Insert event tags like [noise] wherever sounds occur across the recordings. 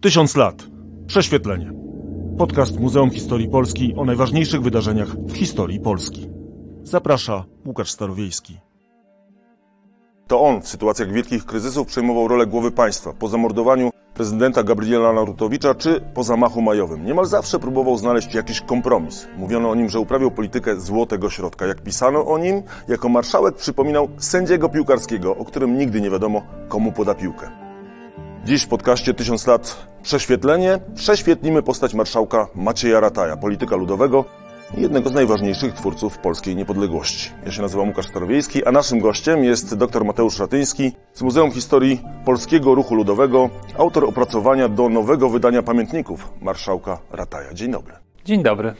Tysiąc lat. Prześwietlenie. Podcast Muzeum Historii Polski o najważniejszych wydarzeniach w historii Polski. Zaprasza Łukasz Starowiejski. To on w sytuacjach wielkich kryzysów przejmował rolę głowy państwa. Po zamordowaniu prezydenta Gabriela Narutowicza czy po zamachu majowym. Niemal zawsze próbował znaleźć jakiś kompromis. Mówiono o nim, że uprawiał politykę złotego środka. Jak pisano o nim, jako marszałek przypominał sędziego piłkarskiego, o którym nigdy nie wiadomo, komu poda piłkę. Dziś w podcaście 1000 lat prześwietlenie prześwietlimy postać marszałka Macieja Rataja, polityka ludowego i jednego z najważniejszych twórców polskiej niepodległości. Ja się nazywam Łukasz Starowiejski, a naszym gościem jest dr Mateusz Ratyński z Muzeum Historii Polskiego Ruchu Ludowego, autor opracowania do nowego wydania pamiętników marszałka Rataja. Dzień dobry. Dzień dobry.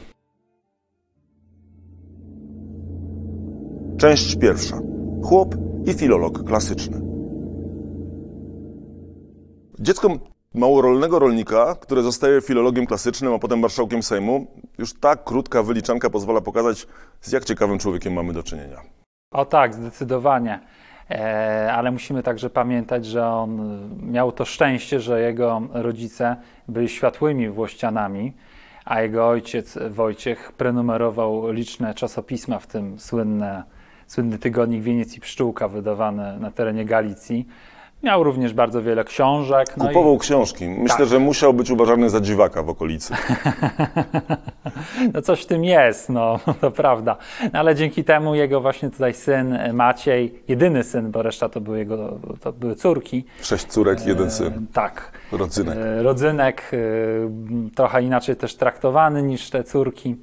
Część pierwsza. Chłop i filolog klasyczny. Dziecko małorolnego rolnika, które zostaje filologiem klasycznym, a potem marszałkiem Sejmu, już tak krótka wyliczanka pozwala pokazać, z jak ciekawym człowiekiem mamy do czynienia. O tak, zdecydowanie. E, ale musimy także pamiętać, że on miał to szczęście, że jego rodzice byli światłymi włościanami, a jego ojciec Wojciech prenumerował liczne czasopisma, w tym słynne, słynny tygodnik Wieniec i Pszczółka wydawany na terenie Galicji. Miał również bardzo wiele książek. No Kupował i... książki. Myślę, tak. że musiał być uważany za dziwaka w okolicy. [laughs] no coś w tym jest, no [laughs] to prawda. No, ale dzięki temu jego właśnie tutaj syn Maciej, jedyny syn, bo reszta to były jego, to były córki. Sześć córek, jeden syn. E, tak. Rodzynek. E, rodzynek, e, trochę inaczej też traktowany niż te córki.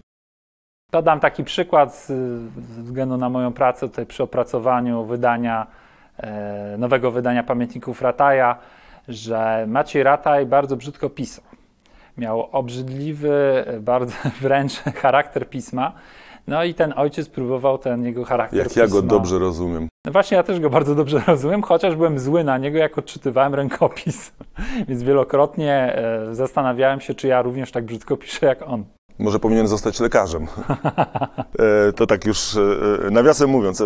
Podam taki przykład ze względu na moją pracę tutaj przy opracowaniu wydania E, nowego wydania pamiętników Rataja, że Maciej Rataj bardzo brzydko pisał. Miał obrzydliwy, bardzo [laughs] wręcz charakter pisma. No i ten ojciec próbował ten jego charakter Jak pisma. ja go dobrze rozumiem. No właśnie, ja też go bardzo dobrze [laughs] rozumiem, chociaż byłem zły na niego, jak odczytywałem rękopis. [laughs] Więc wielokrotnie e, zastanawiałem się, czy ja również tak brzydko piszę jak on. Może powinien zostać lekarzem. [laughs] E, to tak już e, e, nawiasem mówiąc.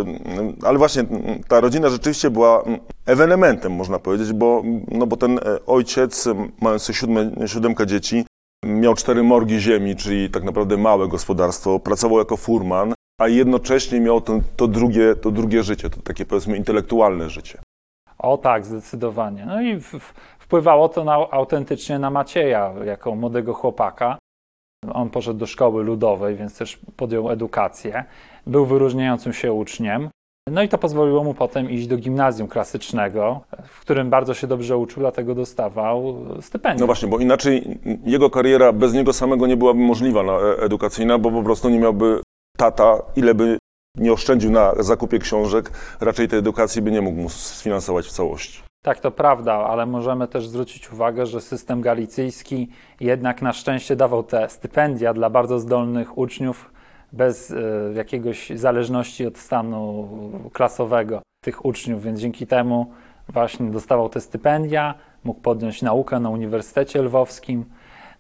Ale właśnie ta rodzina rzeczywiście była ewenementem, można powiedzieć, bo, no bo ten ojciec, mający siódme, siódemkę dzieci, miał cztery morgi ziemi, czyli tak naprawdę małe gospodarstwo, pracował jako furman, a jednocześnie miał to, to, drugie, to drugie życie, to takie powiedzmy intelektualne życie. O tak, zdecydowanie. No i w, wpływało to na, autentycznie na Macieja, jako młodego chłopaka. On poszedł do szkoły ludowej, więc też podjął edukację. Był wyróżniającym się uczniem. No i to pozwoliło mu potem iść do gimnazjum klasycznego, w którym bardzo się dobrze uczył, dlatego dostawał stypendium. No właśnie, bo inaczej jego kariera bez niego samego nie byłaby możliwa na e, edukacyjna, bo po prostu nie miałby tata, ile by nie oszczędził na zakupie książek, raczej tej edukacji by nie mógł mu sfinansować w całości. Tak, to prawda, ale możemy też zwrócić uwagę, że system galicyjski jednak na szczęście dawał te stypendia dla bardzo zdolnych uczniów bez y, jakiegoś zależności od stanu klasowego tych uczniów, więc dzięki temu właśnie dostawał te stypendia, mógł podjąć naukę na Uniwersytecie Lwowskim,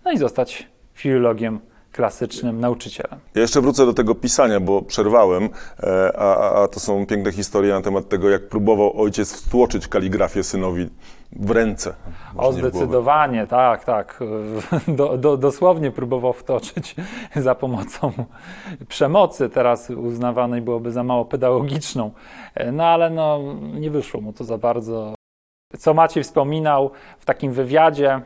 no i zostać filologiem klasycznym nauczycielem. Ja jeszcze wrócę do tego pisania, bo przerwałem, e, a, a, to są piękne historie na temat tego, jak próbował ojciec wtłoczyć kaligrafię synowi w ręce. O, zdecydowanie, tak, tak. [laughs] Do, do, dosłownie próbował wtoczyć [laughs] za pomocą przemocy, teraz uznawanej byłoby za mało pedagogiczną. E, no ale no, nie wyszło mu to za bardzo. Co Maciej wspominał w takim wywiadzie,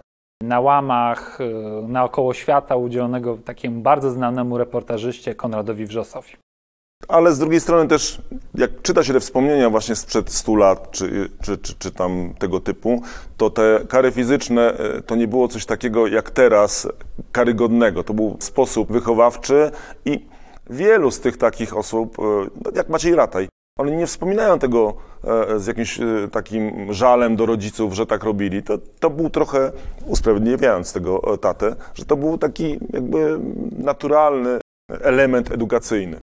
na łamach y, naokoło świata udzielonego takiemu bardzo znanemu reportażyście Konradowi Wrzosowi. Ale z drugiej strony też, jak czyta się te wspomnienia właśnie sprzed 100 lat, czy, czy, czy, czy tam tego typu, to te kary fizyczne y, to nie było coś takiego jak teraz karygodnego. To był sposób wychowawczy i wielu z tych takich osób, y, no, jak Maciej Rataj, oni nie wspominają tego e, z jakimś e, takim żalem do rodziców, że tak robili. To, to był trochę, usprawiedliwiając tego e, tatę, że to był taki jakby naturalny element edukacyjny.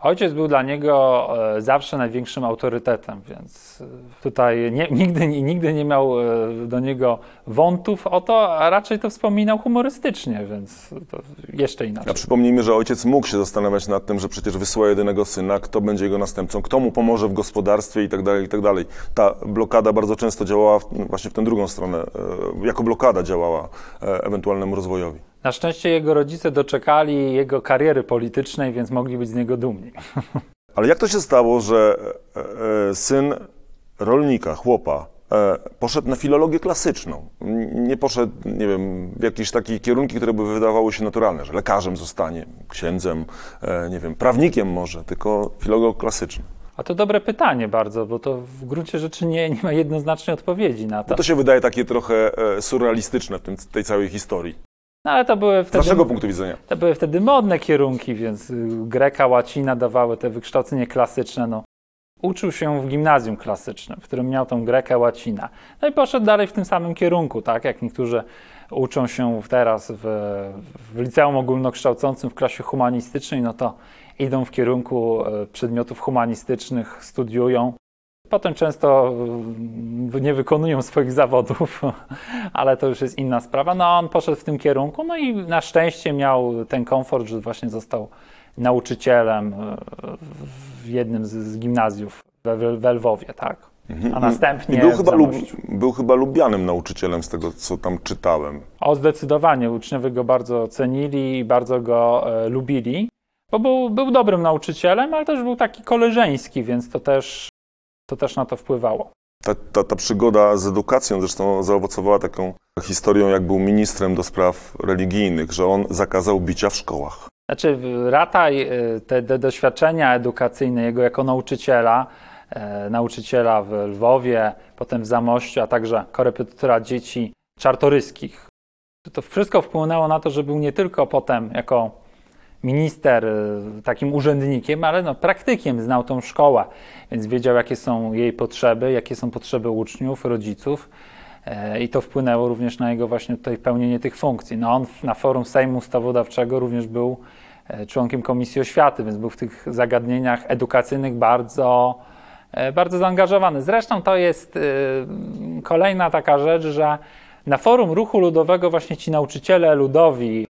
Ojciec był dla niego e, zawsze największym autorytetem, więc e, tutaj nie, [laughs] nigdy, nigdy nie miał e, do niego wątów o to, a raczej to wspominał humorystycznie, więc to jeszcze inaczej. A przypomnijmy, że ojciec mógł się zastanawiać nad tym, że przecież wysyła jedynego syna, kto będzie jego następcą, kto mu pomoże w gospodarstwie i tak dalej, i tak dalej. Ta blokada bardzo często działała właśnie w tę drugą stronę, jako blokada działała ewentualnemu rozwojowi. Na szczęście jego rodzice doczekali jego kariery politycznej, więc mogli być z niego dumni. [laughs] Ale jak to się stało, że e, e, syn rolnika, chłopa, e, poszedł na filologię klasyczną? Nie poszedł, nie wiem, w jakieś takie kierunki, które by wydawały się naturalne, że lekarzem zostanie, księdzem, nie wiem, prawnikiem może, tylko filolog klasyczny. A to dobre pytanie bardzo, bo to w gruncie rzeczy nie, nie ma jednoznacznej odpowiedzi na to. Bo to się wydaje takie trochę surrealistyczne w tym, tej całej historii. No ale to były wtedy. Z naszego punktu widzenia. To były wtedy modne kierunki, więc y, greka, łacina dawały te wykształcenie klasyczne. No. Uczył się w gimnazjum klasycznym, w którym miał tą grekę, łacina. No i poszedł dalej w tym samym kierunku, tak jak niektórzy uczą się teraz w, w liceum ogólnokształcącym w klasie humanistycznej, no to idą w kierunku y, przedmiotów humanistycznych, studiują. Potem często y, nie wykonują swoich zawodów, [laughs] ale to już jest inna sprawa. No on poszedł w tym kierunku, no i na szczęście miał ten komfort, że właśnie został nauczycielem y, w jednym z, gimnazjów we, Lwowie, tak. Mhm. A następnie. I był chyba, lub, był chyba lubianym nauczycielem z tego, co tam czytałem. O, zdecydowanie. Uczniowie go bardzo cenili i bardzo go e, lubili, bo był, był dobrym nauczycielem, ale też był taki koleżeński, więc to też to też na to wpływało. Ta, ta, ta przygoda z edukacją zresztą zaowocowała taką historią, jak był ministrem do spraw religijnych, że on zakazał bicia w szkołach. Znaczy, Rataj, y, te, te doświadczenia edukacyjne jego jako nauczyciela, e, nauczyciela w Lwowie, potem w Zamościu, a także korepetytora dzieci czartoryskich, to wszystko wpłynęło na to, że był nie tylko potem jako minister y, takim urzędnikiem, ale no, praktykiem znał tą szkołę, więc wiedział, jakie są jej potrzeby, jakie są potrzeby uczniów, rodziców. E, I to wpłynęło również na jego właśnie tutaj pełnienie tych funkcji. No on na forum Sejmu Ustawodawczego również był e, członkiem Komisji Oświaty, więc był w tych zagadnieniach edukacyjnych bardzo, e, bardzo zaangażowany. Zresztą to jest kolejna taka rzecz, że na forum ruchu ludowego właśnie ci nauczyciele ludowi,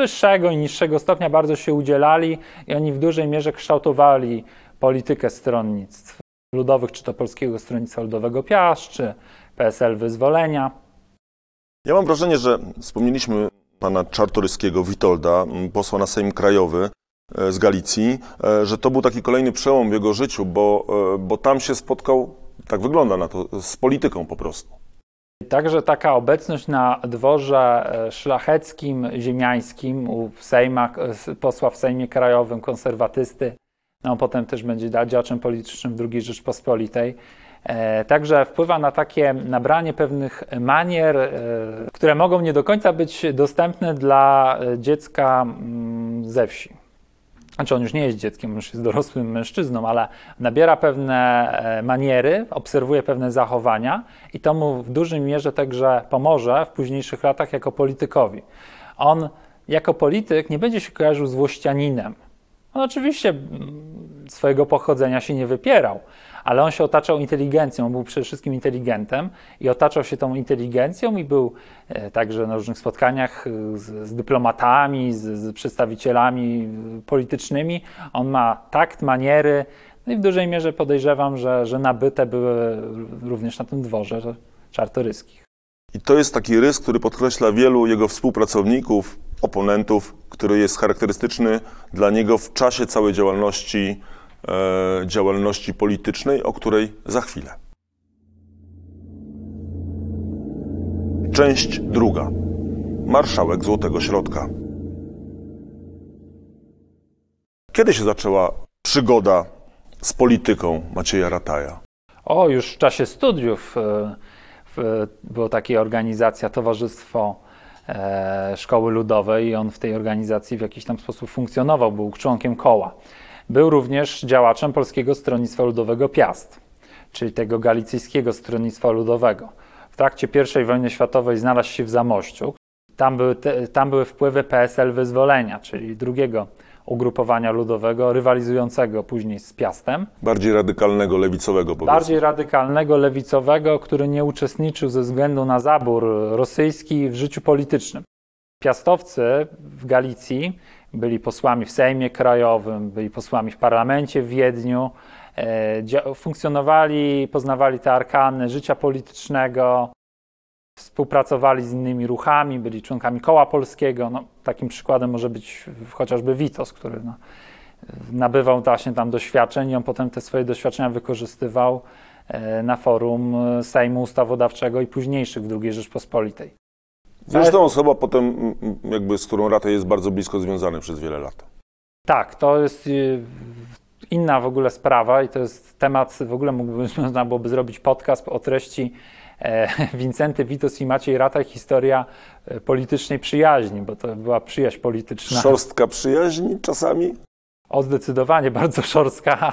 wyższego i niższego stopnia bardzo się udzielali i oni w dużej mierze kształtowali politykę stronnictw ludowych, czy to Polskiego Stronnictwa Ludowego Piast, czy PSL Wyzwolenia. Ja mam wrażenie, że wspomnieliśmy pana Czartoryskiego, Witolda, posła na Sejm Krajowy e, z Galicji, e, że to był taki kolejny przełom w jego życiu, bo, e, bo tam się spotkał, tak wygląda na to, z polityką po prostu. Także taka obecność na dworze e, szlacheckim, ziemiańskim u Sejma, e, posła w Sejmie Krajowym, konserwatysty, no potem też będzie działaczem politycznym II Rzeczpospolitej. E, także wpływa na takie nabranie pewnych manier, które mogą nie do końca być dostępne dla dziecka mm, ze wsi znaczy on już nie jest dzieckiem, już jest dorosłym mężczyzną, ale nabiera pewne e, maniery, obserwuje pewne zachowania i to mu w dużej mierze także pomoże w późniejszych latach jako politykowi. On jako polityk nie będzie się kojarzył z włościaninem. On oczywiście mm, swojego pochodzenia się nie wypierał, ale on się otaczał inteligencją, on był przede wszystkim inteligentem i otaczał się tą inteligencją i był e, także na różnych spotkaniach e, z, z dyplomatami, z, z, przedstawicielami politycznymi. On ma takt, maniery, no i w dużej mierze podejrzewam, że, że nabyte były również na tym dworze czartoryskich. I to jest taki rys, który podkreśla wielu jego współpracowników, oponentów, który jest charakterystyczny dla niego w czasie całej działalności E, działalności politycznej, o której za chwilę. Część druga. Marszałek Złotego Środka. Kiedy się zaczęła przygoda z polityką Macieja Rataja? O, już w czasie studiów e, była taka organizacja Towarzystwo e, Szkoły Ludowej i on w tej organizacji w jakiś tam sposób funkcjonował, był członkiem koła. Był również działaczem Polskiego Stronnictwa Ludowego Piast, czyli tego galicyjskiego Stronnictwa Ludowego. W trakcie I wojny światowej znalazł się w Zamościu. Tam były, te, tam były wpływy PSL Wyzwolenia, czyli drugiego ugrupowania ludowego rywalizującego później z Piastem. Bardziej radykalnego, lewicowego powiedzmy. Bardziej radykalnego, lewicowego, który nie uczestniczył ze względu na zabór rosyjski w życiu politycznym. Piastowcy w Galicji byli posłami w Sejmie Krajowym, byli posłami w parlamencie w Wiedniu, e, funkcjonowali, poznawali te arkany życia politycznego, współpracowali z innymi ruchami, byli członkami koła polskiego. No, takim przykładem może być chociażby Witos, który no, nabywał właśnie tam doświadczeń i on potem te swoje doświadczenia wykorzystywał e, na forum Sejmu Ustawodawczego i późniejszych w II Rzeczpospolitej. Zresztą osoba potem, jakby z którą Rata jest bardzo blisko związany przez wiele lat. Tak, to jest y, inna w ogóle sprawa i to jest temat, w ogóle mógłby, [laughs] można byłoby zrobić podcast o treści e, [laughs] Wincenty Witos i Maciej Rata historia e, politycznej przyjaźni, bo to była przyjaźń polityczna. Szorstka przyjaźń czasami? O, zdecydowanie bardzo [laughs] szorstka,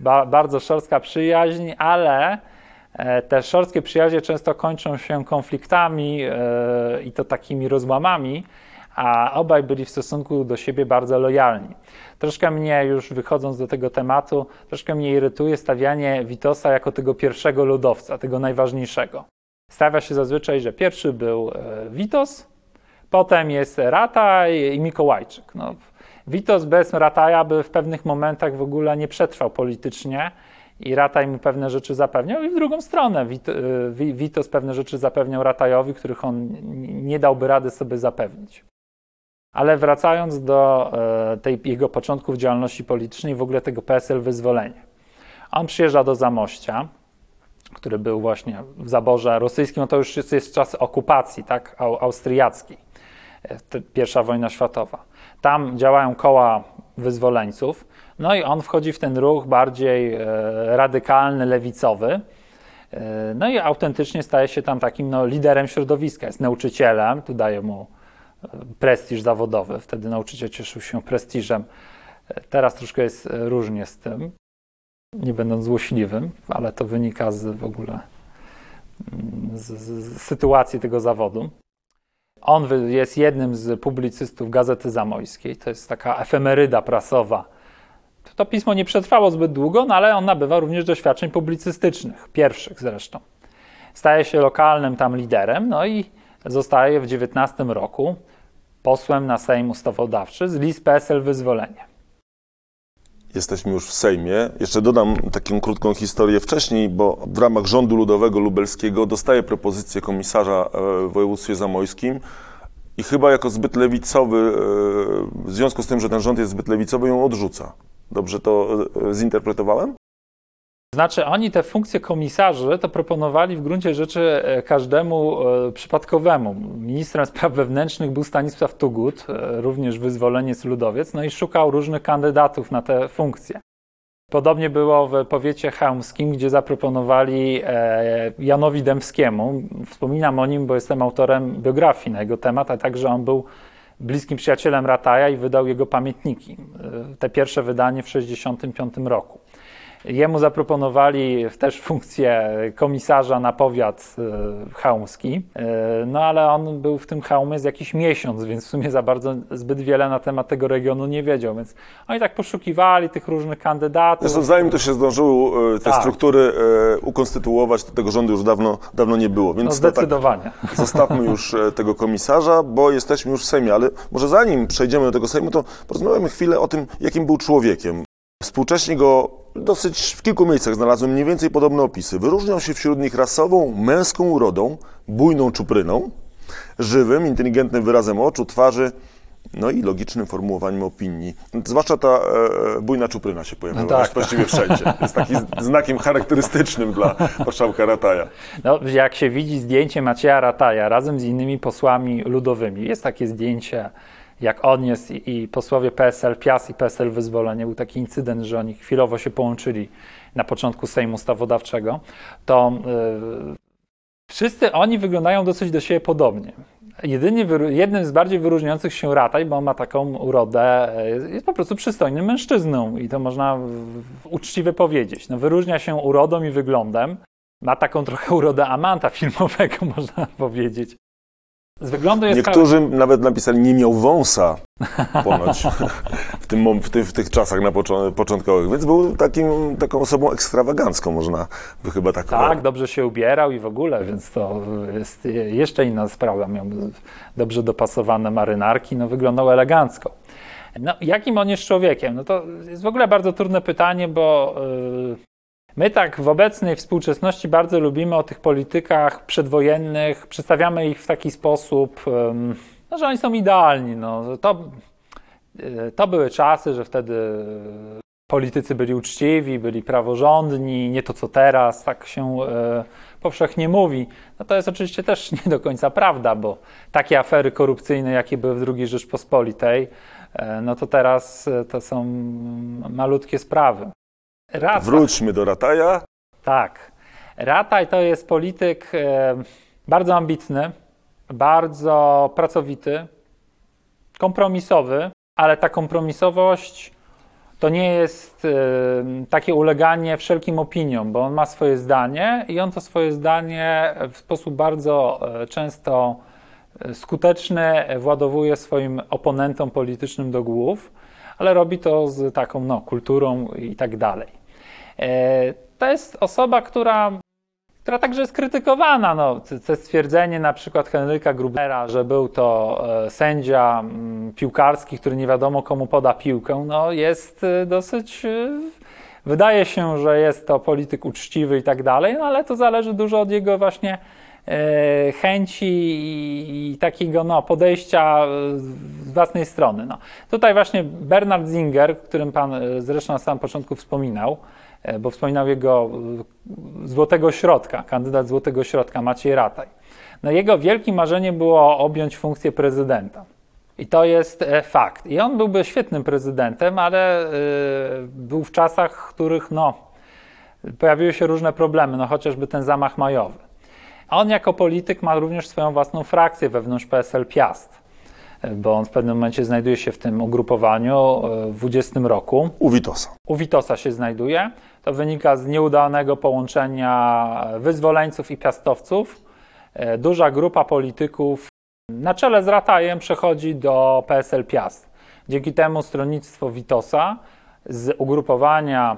ba, bardzo szorstka przyjaźń, ale te szorstkie przyjaźnie często kończą się konfliktami e, i to takimi rozłamami, a obaj byli w stosunku do siebie bardzo lojalni. Troszkę mnie, już wychodząc do tego tematu, troszkę mnie irytuje stawianie Witosa jako tego pierwszego ludowca, tego najważniejszego. Stawia się zazwyczaj, że pierwszy był e, Witos, potem jest Rataj i Mikołajczyk. No, Witos bez Rataja by w pewnych momentach w ogóle nie przetrwał politycznie i Rataj mu pewne rzeczy zapewniał i w drugą stronę y, Witos pewne rzeczy zapewniał Ratajowi, których on nie dałby rady sobie zapewnić. Ale wracając do e, tej jego początków działalności politycznej, w ogóle tego PSL wyzwolenie. On przyjeżdża do Zamościa, który był właśnie w zaborze rosyjskim, no to już jest, jest czas okupacji, tak, austriackiej, e, pierwsza wojna światowa. Tam działają koła wyzwoleńców, no i on wchodzi w ten ruch bardziej e, radykalny, lewicowy. E, no i autentycznie staje się tam takim no, liderem środowiska, jest nauczycielem, tu daje mu e, prestiż zawodowy. Wtedy nauczyciel cieszył się prestiżem. Teraz troszkę jest różnie z tym, nie będąc złośliwym, ale to wynika z w ogóle mm, z, z sytuacji tego zawodu. On jest jednym z publicystów Gazety Zamojskiej. To jest taka efemeryda prasowa to pismo nie przetrwało zbyt długo, no ale on nabywa również doświadczeń publicystycznych, pierwszych zresztą. Staje się lokalnym tam liderem, no i zostaje w 19 roku posłem na Sejm Ustawodawczy z list PSL Wyzwolenie. Jesteśmy już w Sejmie. Jeszcze dodam taką krótką historię wcześniej, bo w ramach rządu ludowego lubelskiego dostaje propozycję komisarza e, w województwie zamojskim i chyba jako zbyt lewicowy, e, w związku z tym, że ten rząd jest zbyt lewicowy, ją odrzuca. Dobrze to e, zinterpretowałem? Znaczy, oni te funkcje komisarzy to proponowali w gruncie rzeczy e, każdemu e, przypadkowemu. Ministrem spraw wewnętrznych był Stanisław Tugut, również wyzwoleniec ludowiec, no i szukał różnych kandydatów na te funkcje. Podobnie było w powiecie chełmskim, gdzie zaproponowali Janowi Dębskiemu. Wspominam o nim, bo jestem autorem biografii na jego temat, a także on był bliskim przyjacielem Rataja i wydał jego pamiętniki. E, te pierwsze wydanie w 1965 roku. Jemu zaproponowali też funkcję komisarza na powiat e, chełmski, e, no ale on był w tym chełmie z jakiś miesiąc, więc w sumie za bardzo zbyt wiele na temat tego regionu nie wiedział, więc oni tak poszukiwali tych różnych kandydatów. Zresztą zanim to się zdążyły te tak. struktury ukonstytuować, to tego rządu już dawno, dawno nie było. Więc no zdecydowanie. Tak, [laughs] zostawmy już tego komisarza, bo jesteśmy już w Sejmie, ale może zanim przejdziemy do tego Sejmu, to porozmawiamy chwilę o tym, jakim był człowiekiem. Współcześnie go dosyć w kilku miejscach znalazłem mniej więcej podobne opisy. Wyróżniał się wśród nich rasową, męską urodą, bujną czupryną, żywym, inteligentnym wyrazem oczu, twarzy, no i logicznym formułowaniem opinii. Zwłaszcza ta e, bujna czupryna się pojawiła no tak. właściwie wszędzie. Jest takim [laughs] znakiem charakterystycznym dla marszałka Rataja. No, jak się widzi zdjęcie Macieja Rataja razem z innymi posłami ludowymi, jest takie zdjęcie jak on jest i, i posłowie PSL Pias i PSL Wyzwolenie, był taki incydent, że oni chwilowo się połączyli na początku Sejmu Ustawodawczego, to yy, wszyscy oni wyglądają dosyć do siebie podobnie. Jedynie jednym z bardziej wyróżniających się Rataj, bo on ma taką urodę, jest po prostu przystojnym mężczyzną i to można uczciwie powiedzieć. No, wyróżnia się urodą i wyglądem. Ma taką trochę urodę Amanta filmowego, [laughs] można powiedzieć. Z wyglądu jest Niektórzy nawet napisali, nie miał wąsa ponoć [laughs] w, tym, w, tych, w tych czasach na początkowych, więc był takim, taką osobą ekstrawagancką, można by chyba tak Tak, dobrze się ubierał i w ogóle, więc to jest jeszcze inna sprawa. Miał dobrze dopasowane marynarki, no wyglądał elegancko. No, jakim on jest człowiekiem? No to jest w ogóle bardzo trudne pytanie, bo yy, my tak w obecnej współczesności bardzo lubimy o tych politykach przedwojennych, przedstawiamy ich w taki sposób, no, że oni są idealni. No, to, yy, to były czasy, że wtedy politycy byli uczciwi, byli praworządni, nie to co teraz, tak się e, powszechnie mówi. No to jest oczywiście też [laughs] nie do końca prawda, bo takie afery korupcyjne, jakie były w II Rzeczpospolitej, e, no to teraz e, to są malutkie sprawy. Rata, Wróćmy do Rataja. Tak. Rataj to jest polityk e, bardzo ambitny, bardzo pracowity, kompromisowy, ale ta kompromisowość to nie jest y, takie uleganie wszelkim opiniom, bo on ma swoje zdanie i on to swoje zdanie w sposób bardzo y, często skuteczny władowuje swoim oponentom politycznym do głów, ale robi to z taką no, kulturą i tak dalej. To jest osoba, która która także jest krytykowana. No, to stwierdzenie na przykład Henryka Grubera, że był to e, sędzia piłkarski, który nie wiadomo komu poda piłkę, no, jest e, dosyć. E, wydaje się, że jest to polityk uczciwy i tak dalej, no, ale to zależy dużo od jego właśnie chęci i, takiego no, podejścia z własnej strony. No. Tutaj właśnie Bernard Zinger, którym pan zresztą na samym początku wspominał, E, bo wspominał jego e, złotego środka, kandydat złotego środka Maciej Rataj. No jego wielkim marzeniem było objąć funkcję prezydenta. I to jest e, fakt. I on byłby świetnym prezydentem, ale był w czasach, w których no, pojawiły się różne problemy, no chociażby ten zamach majowy. A on jako polityk ma również swoją własną frakcję wewnątrz PSL Piast bo on w pewnym momencie znajduje się w tym ugrupowaniu w 20 roku. U Witosa. U Witosa się znajduje. To wynika z nieudanego połączenia wyzwoleńców i piastowców. E, duża grupa polityków na czele z Ratajem przechodzi do PSL Piast. Dzięki temu stronnictwo Witosa z ugrupowania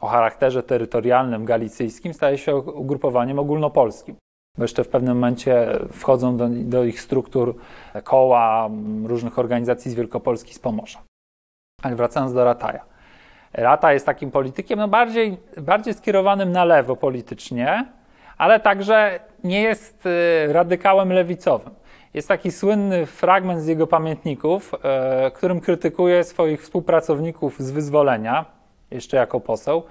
o charakterze terytorialnym galicyjskim staje się ugrupowaniem ogólnopolskim. Bo jeszcze w pewnym momencie wchodzą do, do ich struktur koła różnych organizacji z Wielkopolski, z Pomorza. Ale wracając do Rataja. Rata jest takim politykiem no bardziej, bardziej skierowanym na lewo politycznie, ale także nie jest y, radykałem lewicowym. Jest taki słynny fragment z jego pamiętników, y, którym krytykuje swoich współpracowników z wyzwolenia, jeszcze jako poseł,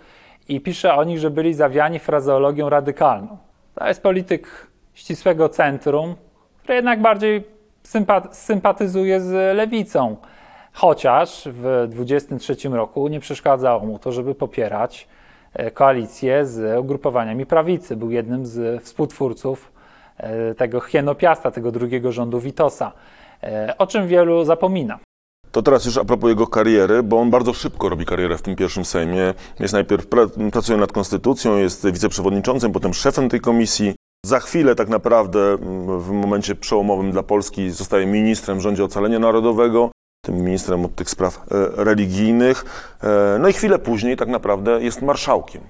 i pisze o nich, że byli zawiani frazeologią radykalną. To jest polityk ścisłego centrum, który jednak bardziej sympatyzuje z lewicą. Chociaż w 23 roku nie przeszkadzało mu to, żeby popierać e, koalicję z ugrupowaniami prawicy. Był jednym z współtwórców e, tego hienopiasta, tego drugiego rządu Witosa, e, o czym wielu zapomina. To teraz już a propos jego kariery, bo on bardzo szybko robi karierę w tym pierwszym Sejmie. Jest najpierw pra- pracuje nad konstytucją, jest wiceprzewodniczącym, potem szefem tej komisji. Za chwilę tak naprawdę w momencie przełomowym dla Polski zostaje ministrem w rządzie ocalenia narodowego tym ministrem od tych spraw e, religijnych. E, no i chwilę później tak naprawdę jest marszałkiem.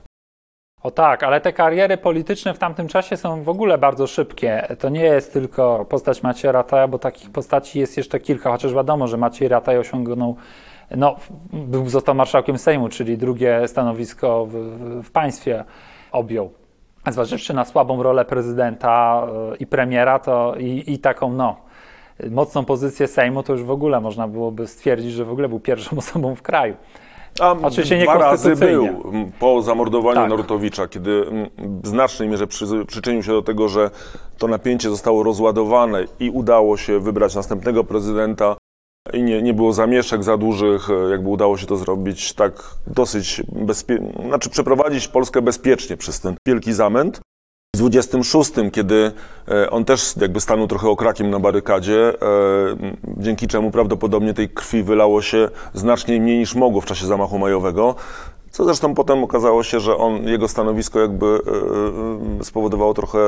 O tak, ale te kariery polityczne w tamtym czasie są w ogóle bardzo szybkie. To nie jest tylko postać Macieja Rataja, bo takich postaci jest jeszcze kilka, chociaż wiadomo, że Maciej Rataj osiągnął, no, był, został marszałkiem Sejmu, czyli drugie stanowisko w, w państwie objął. Zważywszy na słabą rolę prezydenta e, i premiera, to i, i taką, no, mocną pozycję Sejmu, to już w ogóle można byłoby stwierdzić, że w ogóle był pierwszą [laughs] osobą w kraju. A Oczywiście dwa razy był po zamordowaniu tak. Narutowicza, kiedy w znacznej mierze przy, przyczynił się do tego, że to napięcie zostało rozładowane i udało się wybrać następnego prezydenta i nie, nie było zamieszek za dużych, jakby udało się to zrobić tak dosyć bezpiecznie, znaczy przeprowadzić Polskę bezpiecznie przez ten wielki zamęt. W 26, kiedy e, on też jakby stanął trochę okrakiem na barykadzie, e, dzięki czemu prawdopodobnie tej krwi wylało się znacznie mniej niż mogło w czasie zamachu majowego. Co zresztą potem okazało się, że on, jego stanowisko jakby e, spowodowało trochę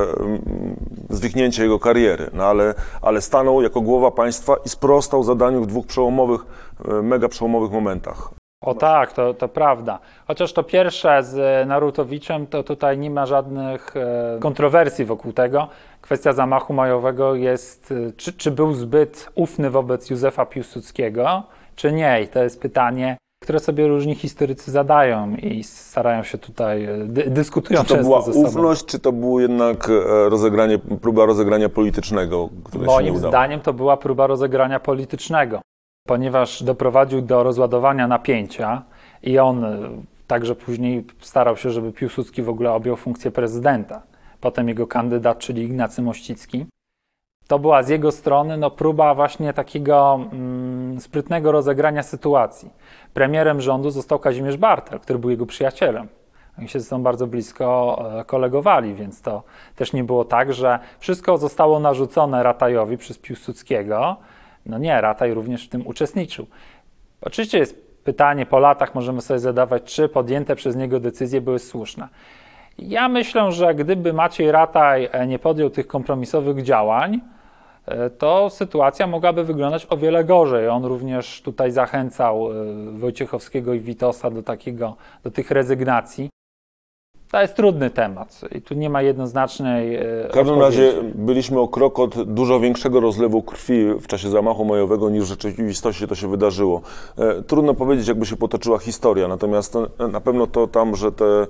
zwichnięcie jego kariery, no ale, ale stanął jako głowa państwa i sprostał zadaniu w dwóch przełomowych, mega przełomowych momentach. O tak, to, to prawda. Chociaż to pierwsze z Narutowiczem, to tutaj nie ma żadnych kontrowersji wokół tego. Kwestia zamachu majowego jest, czy, czy był zbyt ufny wobec Józefa Piłsudskiego, czy nie. I to jest pytanie, które sobie różni historycy zadają i starają się tutaj, e, dy, dyskutują Czy to była ze sobą. ufność, czy to było jednak e, rozegranie, próba rozegrania politycznego, które się nie Moim zdaniem to była próba rozegrania politycznego, ponieważ doprowadził do rozładowania napięcia i on e, także później starał się, żeby Piłsudski w ogóle objął funkcję prezydenta. Potem jego kandydat, czyli Ignacy Mościcki. To była z jego strony no, próba właśnie takiego mm, sprytnego rozegrania sytuacji. Premierem rządu został Kazimierz Bartel, który był jego przyjacielem. Oni się ze sobą bardzo blisko e, kolegowali, więc to też nie było tak, że wszystko zostało narzucone Ratajowi przez Piłsudskiego. No nie, Rataj również w tym uczestniczył. Oczywiście jest pytanie, po latach możemy sobie zadawać, czy podjęte przez niego decyzje były słuszne. Ja myślę, że gdyby Maciej Rataj e, nie podjął tych kompromisowych działań, e, to sytuacja mogłaby wyglądać o wiele gorzej. On również tutaj zachęcał e, Wojciechowskiego i Witosa do, takiego, do tych rezygnacji. To jest trudny temat i tu nie ma jednoznacznej. W każdym razie byliśmy o krok od dużo większego rozlewu krwi w czasie zamachu majowego niż w rzeczywistości to się wydarzyło. Trudno powiedzieć, jakby się potoczyła historia, natomiast na pewno to tam, że te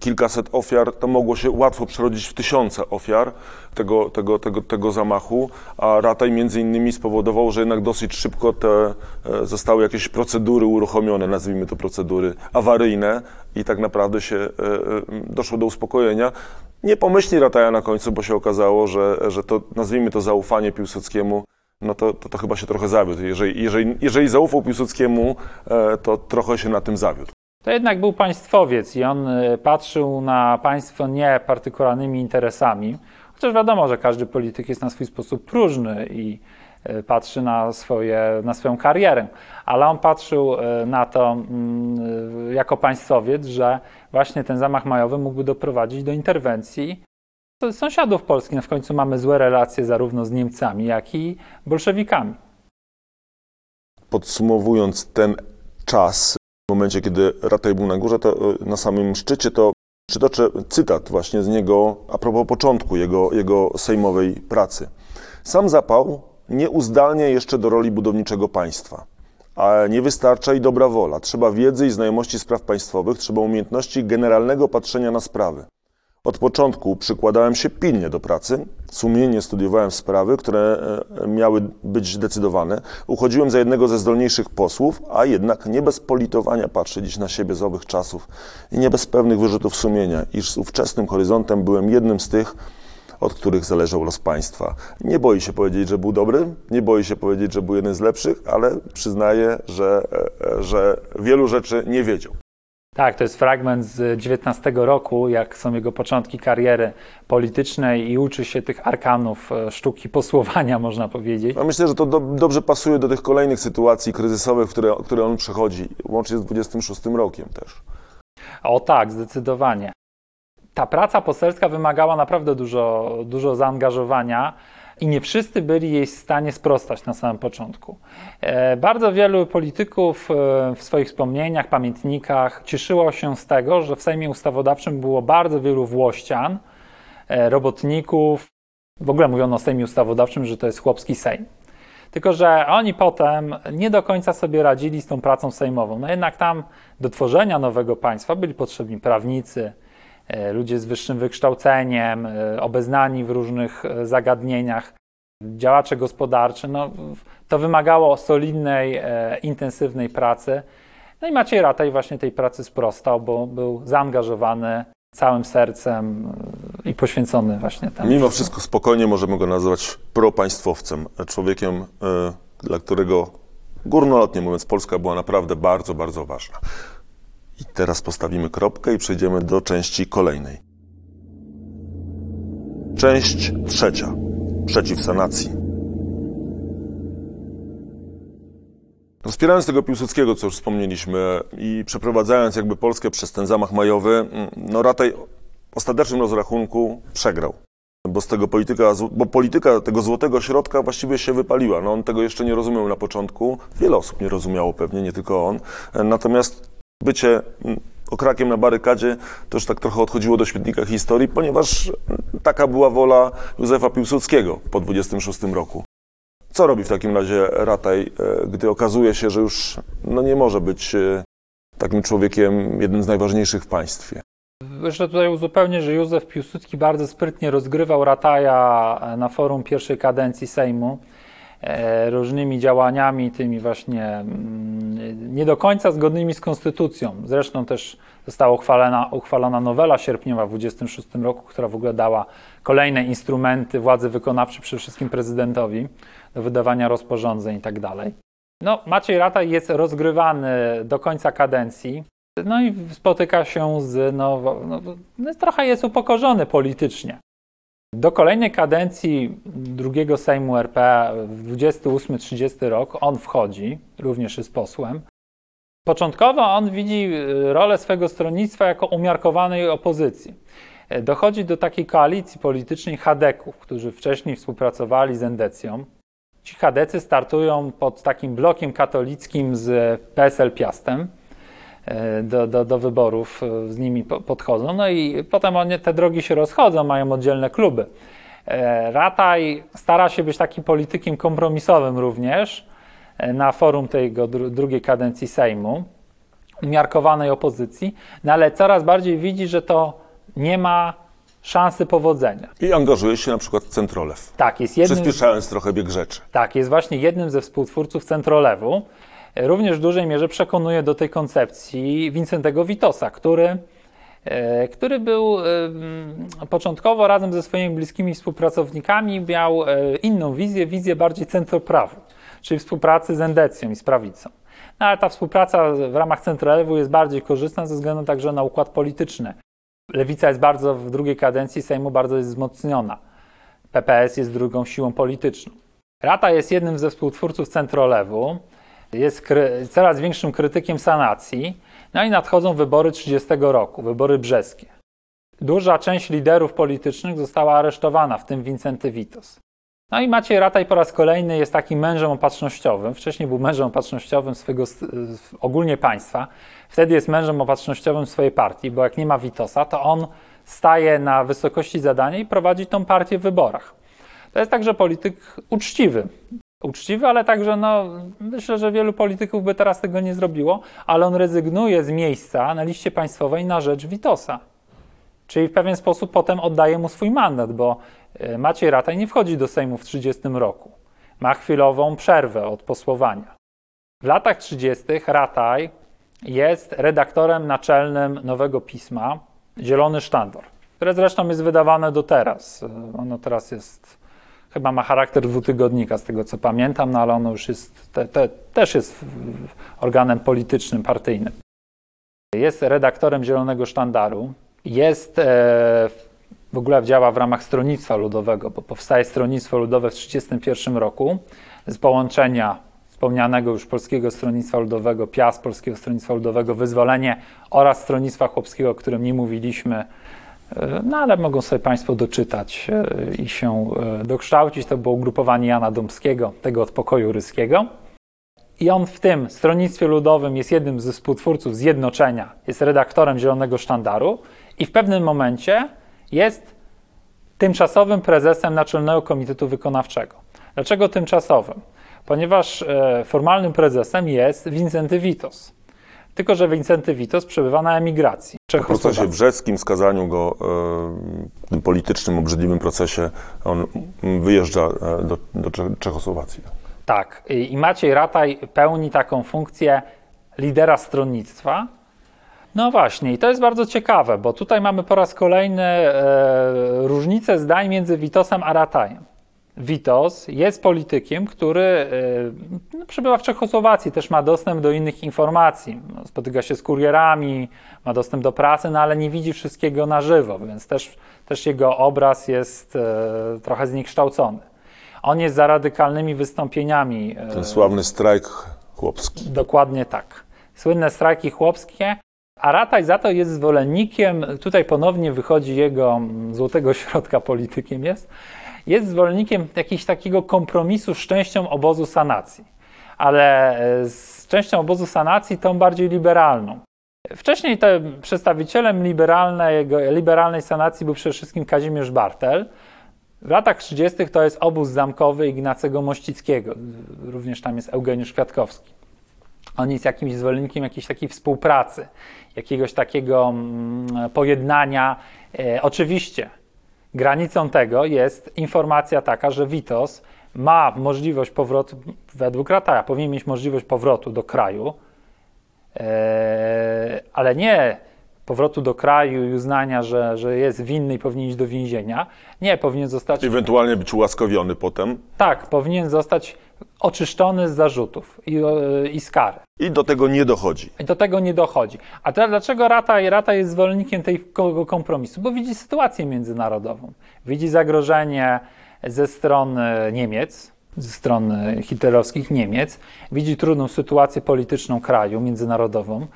kilkaset ofiar, to mogło się łatwo przerodzić w tysiące ofiar tego, tego, tego, tego zamachu, a Rataj między innymi spowodował, że jednak dosyć szybko te e, zostały jakieś procedury uruchomione, nazwijmy to procedury awaryjne i tak naprawdę się e, e, doszło do uspokojenia. Nie pomyśli Rataja na końcu, bo się okazało, że, że to, nazwijmy to zaufanie Piłsudskiemu, no to, to, to chyba się trochę zawiódł. Jeżeli, jeżeli, jeżeli zaufał Piłsudskiemu, to trochę się na tym zawiódł. To jednak był państwowiec i on y, patrzył na państwo nie partykularnymi interesami, chociaż wiadomo, że każdy polityk jest na swój sposób próżny i y, patrzy na, swoje, na swoją karierę, ale on patrzył y, na to mm, jako państwowiec, że właśnie ten zamach majowy mógłby doprowadzić do interwencji sąsiadów Polski. No w końcu mamy złe relacje zarówno z Niemcami, jak i bolszewikami. Podsumowując ten czas, w momencie, kiedy Rataj był na górze, to e, na samym szczycie, to przytoczę cytat właśnie z niego a propos początku jego, jego sejmowej pracy. Sam zapał nieuzdalnie jeszcze do roli budowniczego państwa. A nie wystarcza i dobra wola. Trzeba wiedzy i znajomości spraw państwowych, trzeba umiejętności generalnego patrzenia na sprawy. Od początku przykładałem się pilnie do pracy, sumiennie studiowałem sprawy, które e, miały być decydowane. Uchodziłem za jednego ze zdolniejszych posłów, a jednak nie bez politowania patrzę dziś na siebie z owych czasów i nie bez pewnych wyrzutów sumienia, iż z ówczesnym horyzontem byłem jednym z tych, od których zależał los państwa. Nie boi się powiedzieć, że był dobry, nie boi się powiedzieć, że był jeden z lepszych, ale przyznaje, że, e, że wielu rzeczy nie wiedział. Tak, to jest fragment z 19 roku, jak są jego początki kariery politycznej i uczy się tych arkanów e, sztuki posłowania, [laughs] można powiedzieć. No myślę, że to do, dobrze pasuje do tych kolejnych sytuacji kryzysowych, które, które on przechodzi, łącznie z 26 rokiem też. O tak, zdecydowanie. Ta praca poselska wymagała naprawdę dużo, dużo zaangażowania i nie wszyscy byli jej w stanie sprostać na samym początku. E, bardzo wielu polityków e, w swoich wspomnieniach, pamiętnikach cieszyło się z tego, że w Sejmie Ustawodawczym było bardzo wielu włościan, e, robotników. W ogóle mówiono o Sejmie Ustawodawczym, że to jest chłopski Sejm. Tylko, że oni potem nie do końca sobie radzili z tą pracą sejmową. No jednak tam do tworzenia nowego państwa byli potrzebni prawnicy, ludzie z wyższym wykształceniem, e, obeznani w różnych e, zagadnieniach, działacze gospodarczy. No, to wymagało solidnej, intensywnej pracy. No i Maciej Rataj właśnie tej pracy sprostał, bo był zaangażowany całym sercem i poświęcony właśnie temu. Mimo wszystko spokojnie możemy go nazwać propaństwowcem, człowiekiem, dla którego górnolotnie mówiąc Polska była naprawdę bardzo, bardzo ważna. I teraz postawimy kropkę i przejdziemy do części kolejnej. Część trzecia. Przeciw sanacji. Wspierając tego Piłsudskiego, co już wspomnieliśmy, i przeprowadzając jakby Polskę przez ten zamach majowy, no Rataj w ostatecznym rozrachunku przegrał. Bo z tego polityka, bo polityka tego złotego środka właściwie się wypaliła. No on tego jeszcze nie rozumiał na początku. Wiele osób nie rozumiało pewnie, nie tylko on. Natomiast bycie mm, okrakiem na barykadzie już tak trochę odchodziło do śmietnika historii, ponieważ taka była wola Józefa Piłsudskiego po 26 roku. Co robi w takim razie Rataj, e, gdy okazuje się, że już no nie może być e, takim człowiekiem, jednym z najważniejszych w państwie? Jeszcze tutaj uzupełnię, że Józef Piłsudski bardzo sprytnie rozgrywał Rataja e, na forum pierwszej kadencji Sejmu różnymi działaniami, tymi właśnie mm, nie do końca zgodnymi z konstytucją. Zresztą też została uchwalona, uchwalona nowela sierpniowa w 26 roku, która w ogóle dała kolejne instrumenty władzy wykonawczej, przede wszystkim prezydentowi, do wydawania rozporządzeń i tak. No, Maciej Rataj jest rozgrywany do końca kadencji. No i spotyka się z, no, no, no, trochę jest upokorzony politycznie. Do kolejnej kadencji drugiego Sejmu RP, 28-30 rok, on wchodzi, również jest posłem. Początkowo on widzi y, rolę swego stronnictwa jako umiarkowanej opozycji. E, dochodzi do takiej koalicji politycznej Hadeków, którzy wcześniej współpracowali z Endecją. Ci Hadecy startują pod takim blokiem katolickim z PSL Piastem. E, do, do, do wyborów e, z nimi podchodzą. No i potem one, te drogi się rozchodzą, mają oddzielne kluby. Rataj stara się być takim politykiem kompromisowym również na forum tej drugiej kadencji Sejmu, umiarkowanej opozycji, no ale coraz bardziej widzi, że to nie ma szansy powodzenia. I angażuje się na przykład w Centrolew. Tak, jest jednym... Przyspieszając trochę bieg rzeczy. Tak, jest właśnie jednym ze współtwórców Centrolewu. Również w dużej mierze przekonuje do tej koncepcji Wincentego Witosa, który, e, który był e, początkowo razem ze swoimi bliskimi współpracownikami miał e, inną wizję, wizję bardziej centroprawu czyli współpracy z Endecją i z prawicą. No, ale ta współpraca w ramach Centralewu jest bardziej korzystna ze względu także na układ polityczny. Lewica jest bardzo w drugiej kadencji Sejmu bardzo jest wzmocniona. PPS jest drugą siłą polityczną. Rata jest jednym ze współtwórców Centrolewu, jest coraz większym krytykiem sanacji, no i nadchodzą wybory 30 roku, wybory brzeskie. Duża część liderów politycznych została aresztowana, w tym Wincenty Witos. No i Maciej Rataj po raz kolejny jest takim mężem opatrznościowym. Wcześniej był mężem opatrznościowym swojego, ogólnie państwa. Wtedy jest mężem opatrznościowym swojej partii, bo jak nie ma Witosa, to on staje na wysokości zadania i prowadzi tą partię w wyborach. To jest także polityk uczciwy. Uczciwy, ale także, no, myślę, że wielu polityków by teraz tego nie zrobiło, ale on rezygnuje z miejsca na liście państwowej na rzecz Witosa. Czyli w pewien sposób potem oddaje mu swój mandat, bo e, Maciej Rataj nie wchodzi do Sejmu w 30 roku. Ma chwilową przerwę od posłowania. W latach 30. Rataj jest redaktorem naczelnym nowego pisma Zielony Sztandar, które zresztą jest wydawane do teraz. E, ono teraz jest, chyba ma charakter dwutygodnika, z tego co pamiętam, no ale ono już jest, te, te, też jest organem politycznym, partyjnym. Jest redaktorem Zielonego Sztandaru, jest e, w ogóle działa w ramach Stronnictwa Ludowego, bo powstaje Stronnictwo Ludowe w 1931 roku z połączenia wspomnianego już Polskiego Stronnictwa Ludowego, PIAS Polskiego Stronnictwa Ludowego, Wyzwolenie oraz Stronnictwa Chłopskiego, o którym nie mówiliśmy, no ale mogą sobie Państwo doczytać e, i się dokształcić. To było ugrupowanie Jana Domskiego, tego od pokoju ryskiego. I on w tym Stronnictwie Ludowym jest jednym ze współtwórców Zjednoczenia, jest redaktorem Zielonego Sztandaru i w pewnym momencie jest tymczasowym prezesem Naczelnego Komitetu Wykonawczego. Dlaczego tymczasowym? Ponieważ e, formalnym prezesem jest Wincenty Witos. Tylko, że Wincenty Witos przebywa na emigracji. W procesie brzeskim, skazaniu go, w tym politycznym, obrzydliwym procesie, on wyjeżdża e, do, do Czechosłowacji. Tak. I Maciej Rataj pełni taką funkcję lidera stronnictwa, no właśnie, i to jest bardzo ciekawe, bo tutaj mamy po raz kolejny e, różnicę zdań między Witosem a Ratajem. Witos jest politykiem, który e, no, przebywa w Czechosłowacji, też ma dostęp do innych informacji. No, spotyka się z kurierami, ma dostęp do pracy, no ale nie widzi wszystkiego na żywo, więc też, też jego obraz jest e, trochę zniekształcony. On jest za radykalnymi wystąpieniami. E, Ten sławny strajk chłopski. Dokładnie tak. Słynne strajki chłopskie, a Rataj za to jest zwolennikiem, tutaj ponownie wychodzi jego mm, złotego środka politykiem jest, jest zwolennikiem jakiegoś takiego kompromisu z częścią obozu sanacji, ale e, z częścią obozu sanacji tą bardziej liberalną. Wcześniej te przedstawicielem liberalnej, liberalnej sanacji był przede wszystkim Kazimierz Bartel. W latach 30. to jest obóz zamkowy Ignacego Mościckiego. Również tam jest Eugeniusz Kwiatkowski. On jest jakimś zwolennikiem jakiejś takiej współpracy, jakiegoś takiego mm, pojednania. E, oczywiście granicą tego jest informacja taka, że Witos ma możliwość powrotu, według Rataja, powinien mieć możliwość powrotu do kraju, e, ale nie powrotu do kraju i uznania, że, że jest winny i powinien iść do więzienia. Nie, powinien zostać. Ewentualnie być ułaskawiony potem. Tak, powinien zostać oczyszczony z zarzutów i, i z kary. I do tego nie dochodzi. I do tego nie dochodzi. A teraz dlaczego Rata, Rata jest zwolennikiem tego kompromisu? Bo widzi sytuację międzynarodową. Widzi zagrożenie ze strony Niemiec, ze strony hitlerowskich Niemiec, widzi trudną sytuację polityczną kraju międzynarodową.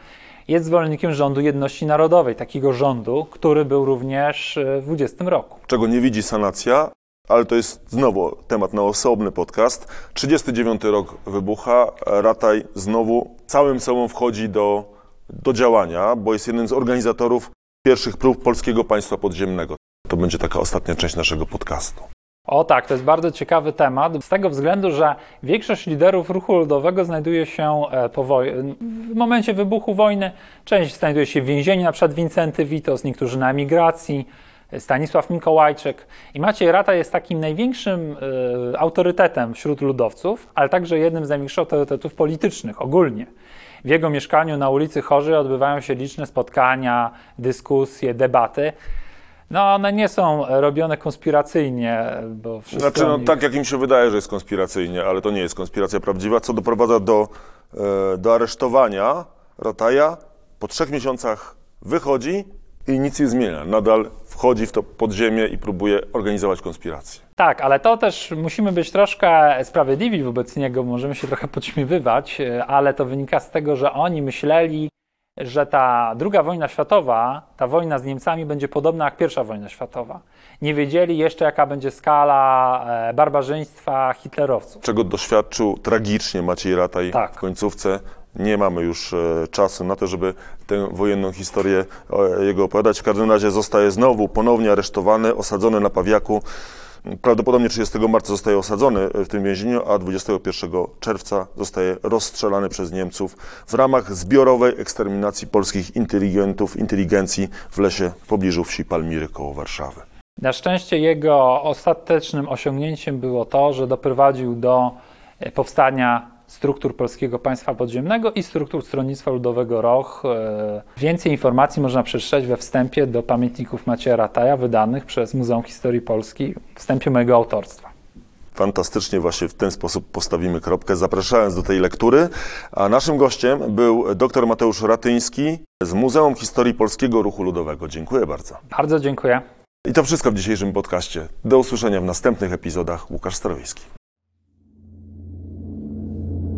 Jest zwolennikiem rządu jedności narodowej, takiego rządu, który był również w 20 roku. Czego nie widzi sanacja, ale to jest znowu temat na osobny podcast. 39 rok wybucha, Rataj znowu całym sobą wchodzi do, do działania, bo jest jednym z organizatorów pierwszych prób polskiego państwa podziemnego. To będzie taka ostatnia część naszego podcastu. O tak, to jest bardzo ciekawy temat, z tego względu, że większość liderów ruchu ludowego znajduje się e, po woj- w momencie wybuchu wojny. Część znajduje się w więzieniu, na przykład Wincenty Witos, niektórzy na emigracji, Stanisław Mikołajczyk. I Maciej Rata jest takim największym y, autorytetem wśród ludowców, ale także jednym z największych autorytetów politycznych ogólnie. W jego mieszkaniu na ulicy Chorzy odbywają się liczne spotkania, dyskusje, debaty. No, one nie są robione konspiracyjnie, bo wszystko. Znaczy, no, tak jak im się wydaje, że jest konspiracyjnie, ale to nie jest konspiracja prawdziwa, co doprowadza do, e, do aresztowania Rataja. Po trzech miesiącach wychodzi i nic nie zmienia. Nadal wchodzi w to podziemie i próbuje organizować konspirację. Tak, ale to też musimy być troszkę sprawiedliwi wobec niego, możemy się trochę podśmiewywać, ale to wynika z tego, że oni myśleli, że ta druga wojna światowa, ta wojna z Niemcami będzie podobna jak pierwsza wojna światowa. Nie wiedzieli jeszcze, jaka będzie skala e, barbarzyństwa hitlerowców. Czego doświadczył tragicznie Maciej Rataj Tak. w końcówce. Nie mamy już e, czasu na to, żeby tę wojenną historię e, jego opowiadać. W każdym razie zostaje znowu ponownie aresztowany, osadzony na Pawiaku. Prawdopodobnie 30 marca zostaje osadzony w tym więzieniu, a 21 czerwca zostaje rozstrzelany przez Niemców w ramach zbiorowej eksterminacji polskich inteligentów, inteligencji w lesie w pobliżu wsi Palmiry koło Warszawy. Na szczęście jego ostatecznym osiągnięciem było to, że doprowadził do e, powstania struktur Polskiego Państwa Podziemnego i struktur Stronnictwa Ludowego ROH. E, Więcej informacji można przeczytać we wstępie do pamiętników Macieja Rataja wydanych przez Muzeum Historii Polski, wstępie mojego autorstwa. Fantastycznie właśnie w ten sposób postawimy kropkę, zapraszając do tej lektury. A naszym gościem był dr Mateusz Ratyński z Muzeum Historii Polskiego Ruchu Ludowego. Dziękuję bardzo. Bardzo dziękuję. I to wszystko w dzisiejszym podcaście. Do usłyszenia w następnych epizodach. Łukasz Starowiejski.